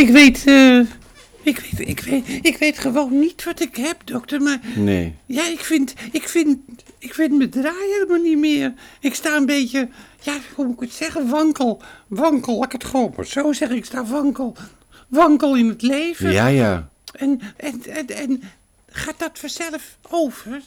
Ik weet, eh, ik weet, ik weet, ik weet gewoon niet wat ik heb, dokter. Maar Nee. ja, ik vind, ik vind, ik vind mijn draai helemaal niet meer. Ik sta een beetje, ja, hoe moet ik het zeggen, wankel, wankel. Laat ik het gewoon maar zo zeggen. Ik sta wankel, wankel in het leven. Ja, ja. En, en, en, en gaat dat vanzelf over?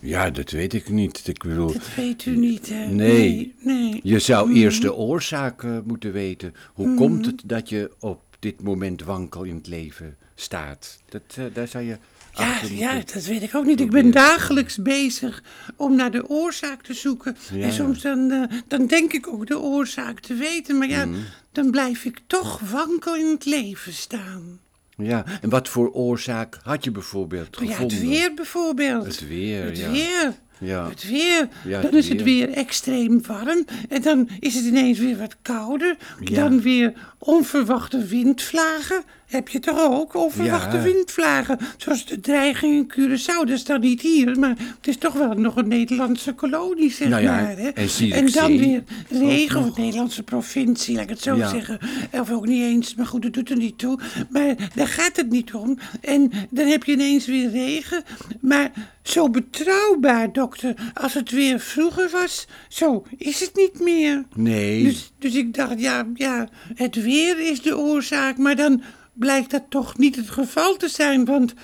Ja, dat weet ik niet. Ik bedoel, Dat weet u niet, hè? Nee. Nee. nee. je zou eerst de oorzaak eh, moeten weten. Hoe komt het dat je op dit moment wankel in het leven staat? Dat, eh, daar zou je Ja, ja, dat weet ik ook niet. Ik ben dagelijks bezig om naar de oorzaak te zoeken. Ja, en soms dan, eh, dan denk ik ook de oorzaak te weten. Maar ja, Mhm. dan blijf ik toch wankel in het leven staan. Ja, en wat voor oorzaak had je bijvoorbeeld Ja, gevonden? het weer bijvoorbeeld. Het weer, Het ja. weer. Ja. Het weer. Ja, dan is het weer. extreem warm. En dan is het ineens weer wat kouder. Ja. Dan weer onverwachte windvlagen. Heb je toch ook? Onverwachte windvlagen. Zoals de dreiging in Curaçao. Dat is dan niet hier. Maar het is toch wel nog een Nederlandse kolonie, zeg Nou maar. Hè? en dan weer regen. Of een Nederlandse provincie, laat ik het zo zeggen. Of ook niet eens. Maar goed, dat doet er niet toe. Maar daar gaat het niet om. En dan heb je ineens weer regen. Maar zo betrouwbaar, dokter, als het weer vroeger was, zo is het niet meer. Nee. Dus, dus ik dacht, ja, ja, het weer is de oorzaak, maar dan blijkt dat toch niet het geval te zijn, want,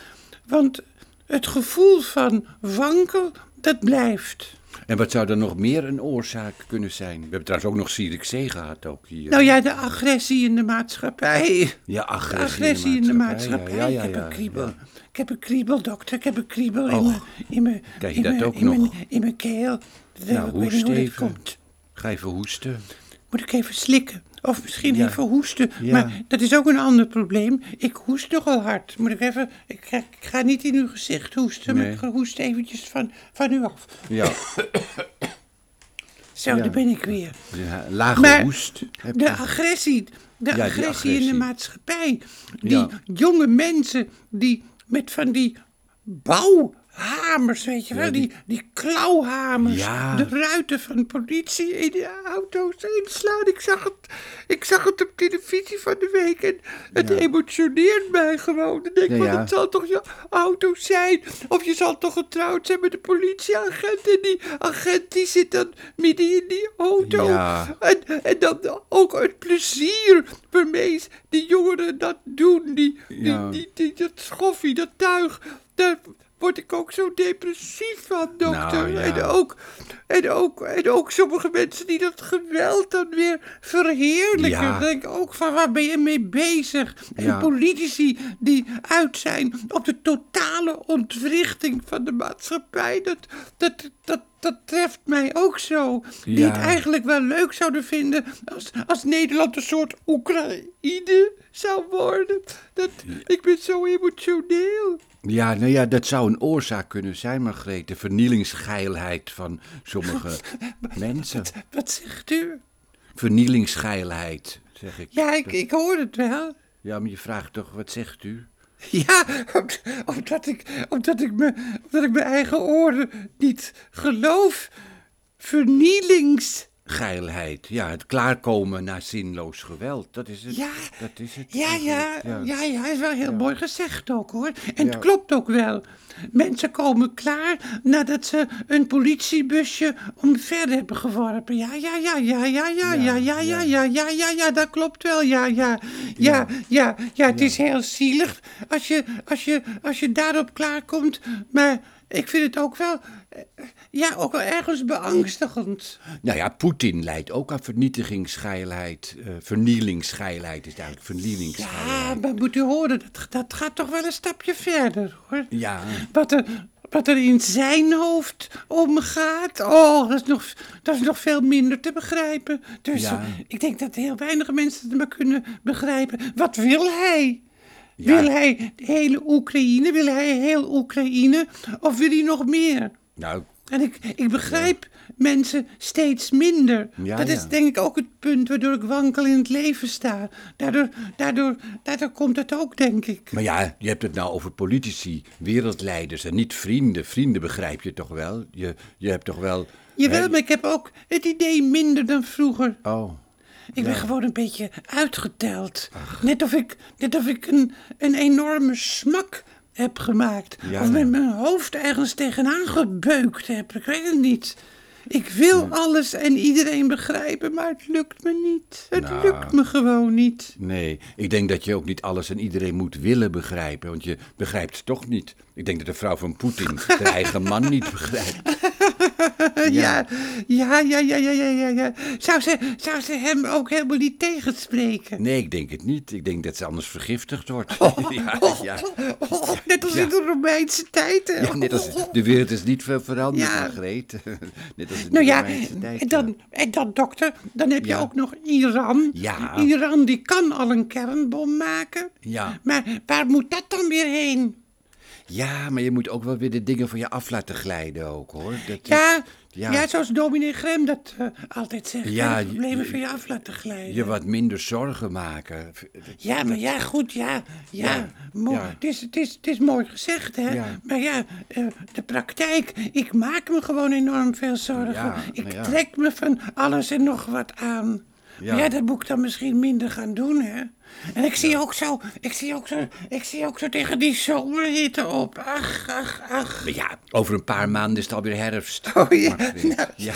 want het gevoel van wankel, dat blijft. En wat zou er nog meer een oorzaak kunnen zijn? We hebben trouwens ook nog Zierikzee gehad, ook hier. Nou ja, de agressie in de maatschappij. ja, De agressie, agressie in de maatschappij. Ja, ja, ik heb ja, een kriebel. ja. Ik heb een kriebel, dokter. Ik heb een kriebel in Och, mijn, in mijn, krijg je in dat ook in mijn, nog? in mijn keel. Nou, hoest even. komt. Ga even hoesten. Moet ik even slikken? Of misschien Ja. even hoesten. Ja. Maar dat is ook een ander probleem. Ik hoest nogal hard. Moet ik even... Ik ga, ik ga niet in uw gezicht hoesten, maar ik ga hoesten eventjes van, van u af. Ja, Zo, daar ben ik weer. ja, lage Maar hoest. Heb de agressie, de agressie in de maatschappij. Die jonge mensen die met van die bouwhamers, weet je wel, Ja, die, die- die klauwhamers, Ja. de ruiten van de politie in de auto's inslaan. Ik zag het, ik zag het op televisie van de week en het Ja. emotioneert mij gewoon. Dan denk ik, van, ja. het zal toch je auto zijn? Of je zal toch getrouwd zijn met een politieagent en die agent die zit dan midden in die auto. En, en dan ook het plezier waarmee die jongeren dat doen. Die, die, die, die, dat schoffie, dat tuig. Word ik ook zo depressief van, dokter. Nou, ja. en, ook, en, ook, en ook sommige mensen die dat geweld dan weer verheerlijken. Ja. Denk ik ook van, waar ben je mee bezig? En Ja. politici die uit zijn op de totale ontwrichting van de maatschappij. Dat, dat, dat, dat treft mij ook zo. Die het eigenlijk wel leuk zouden vinden als, als Nederland een soort Oekraïne zou worden. Dat, ik ben zo emotioneel. Ja, nou ja, dat zou een oorzaak kunnen zijn, Margreet. De vernielingsgeilheid van sommige mensen. Wat zegt u? Vernielingsgeilheid, zeg ik. Ja, ik, ik hoor het wel. Ja, maar je vraagt toch, wat zegt u? Ja, om- omdat ik, omdat ik, me, omdat ik mijn eigen oren niet geloof. Vernielings... Geilheid, ja, het klaarkomen na zinloos geweld. Dat is het. Ja, dat is het. Ja, ja, eigenlijk, ja, ja, is wel heel mooi gezegd ook hoor. En Ja. het klopt ook wel. Mensen komen klaar nadat ze een politiebusje omver hebben geworpen. Ja, ja, ja, ja, ja, ja, ja, ja, ja, ja, ja, ja, ja, dat klopt wel. Ja, ja, ja, ja, ja, het is heel zielig als je, als je, als je daarop klaarkomt. Maar ik vind het ook wel, eh, ja, ook wel ergens beangstigend. Nou ja, Poetin leidt ook aan vernietigingsgeilheid. eh vernielingsgeilheid is eigenlijk Ja, vernielingsgeilheid. maar moet u horen, dat, dat gaat toch wel een stapje verder hoor. Ja, Wat er, wat er in zijn hoofd omgaat, oh, dat is nog, dat is nog veel minder te begrijpen. Dus Ja. eh, ik denk dat heel weinig mensen het maar kunnen begrijpen. Wat wil hij? Ja. Wil hij de hele Oekraïne? Wil hij heel Oekraïne? Of wil hij nog meer? Nou, En ik, ik begrijp mensen steeds minder. Ja, dat is ja. denk ik ook het punt waardoor ik wankel in het leven sta. Daardoor, daardoor, daardoor komt het ook, denk ik. maar ja, je hebt het nou over politici, wereldleiders en niet vrienden. Vrienden begrijp je toch wel? Je, je hebt toch wel... Jawel, hè, maar ik heb ook het idee minder dan vroeger. Oh, Ik ben gewoon een beetje uitgeteld. Net of ik, net of ik een, een enorme smak heb gemaakt. Ja. Of met mijn hoofd ergens tegenaan gebeukt heb. Ik weet het niet. Ik wil alles en iedereen begrijpen, maar het lukt me niet. Het Nou. lukt me gewoon niet. Nee, ik denk dat je ook niet alles en iedereen moet willen begrijpen, want je begrijpt het toch niet. Ik denk dat de vrouw van Poetin haar eigen man niet begrijpt. Ja, ja, ja, ja, ja, ja, ja. ja. Zou, ze, zou ze hem ook helemaal niet tegenspreken? Nee, ik denk het niet. Ik denk dat ze anders vergiftigd wordt. Ja, ja. Oh, net als Ja. in de Romeinse tijd. hè? Ja, net als, de wereld is niet veel veranderd, Ja. Margreet. Net als in Nou de ja, Romeinse tijd. en dan, en dan dokter, dan heb je Ja. ook nog Iran. Ja. Iran die kan al een kernbom maken. Ja. Maar waar moet dat dan weer heen? Ja, maar je moet ook wel weer de dingen van je af laten glijden ook, hoor. Dat, Ja, Ja. ja. zoals dominee Grem dat eh, altijd zegt. Ja, je- problemen je- van je af laten glijden. je wat minder zorgen maken. Ja, maar ja, goed, ja. Ja, Ja, mo- ja. Het, is, het, is, het is mooi gezegd, hè. Maar ja, eh, de praktijk, ik maak me gewoon enorm veel zorgen. Ik trek me van alles en nog wat aan. Ja. Maar ja, dat moet ik dan misschien minder gaan doen, hè. En ik zie ook zo, ik zie ook zo, ik zie ook zo tegen die zomerhitte op. Ach, ach, ach. Maar ja, over een paar maanden is het alweer herfst. Oh ja, nou, ja.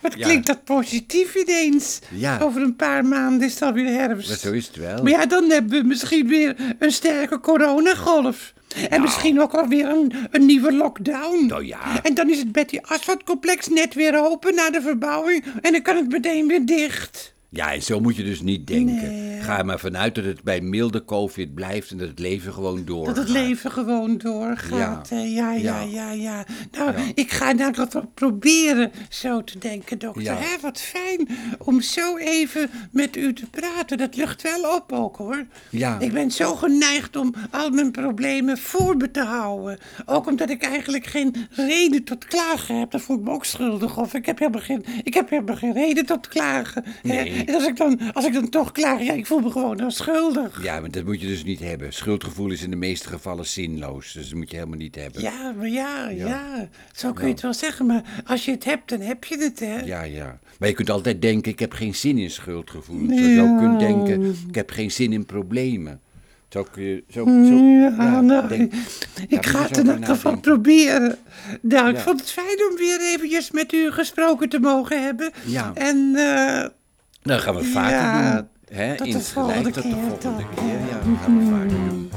wat klinkt dat positief ineens. Ja. Over een paar maanden is het alweer herfst. Maar zo is het wel. Maar ja, dan hebben we misschien weer een sterke coronagolf. En misschien ook alweer een, een nieuwe lockdown. Nou ja. En dan is het Betty Asphalt complex net weer open na de verbouwing. En dan kan het meteen weer dicht. Ja, en zo moet je dus niet denken. Ga er maar vanuit dat het bij milde COVID blijft en dat het leven gewoon doorgaat. Dat het leven gewoon doorgaat. Ja. Ja, ja, Ja. Nou, ik ga nou dat wel proberen zo te denken, dokter. Hè, wat fijn om zo even met u te praten. Dat lucht wel op ook, hoor. Ja. Ik ben zo geneigd om al mijn problemen voor me te houden. Ook omdat ik eigenlijk geen reden tot klagen heb. Dat voel ik me ook schuldig. Of ik heb helemaal geen, ik heb helemaal geen reden tot klagen. Nee. En als ik, dan, als ik dan toch klaag, ja, ik voel me gewoon dan schuldig. Ja, maar dat moet je dus niet hebben. Schuldgevoel is in de meeste gevallen zinloos. Dus dat moet je helemaal niet hebben. Ja, maar ja, ja, Zo kun je het wel zeggen. Maar als je het hebt, dan heb je het, hè? Ja, ja. Maar je kunt altijd denken, ik heb geen zin in schuldgevoelens. Je zou kunnen denken, ik heb geen zin in problemen. Zo kun je... Zo, zo, Ja, nou, denk- ik je ga het in elk geval proberen. Nou, ik Ja. vond het fijn om weer eventjes met u gesproken te mogen hebben. Ja. En eh, Nou, gaan we vaker Ja, doen. Hè? tot de volgende tot de keer volgende keer. Ja, dat gaan we vaker doen.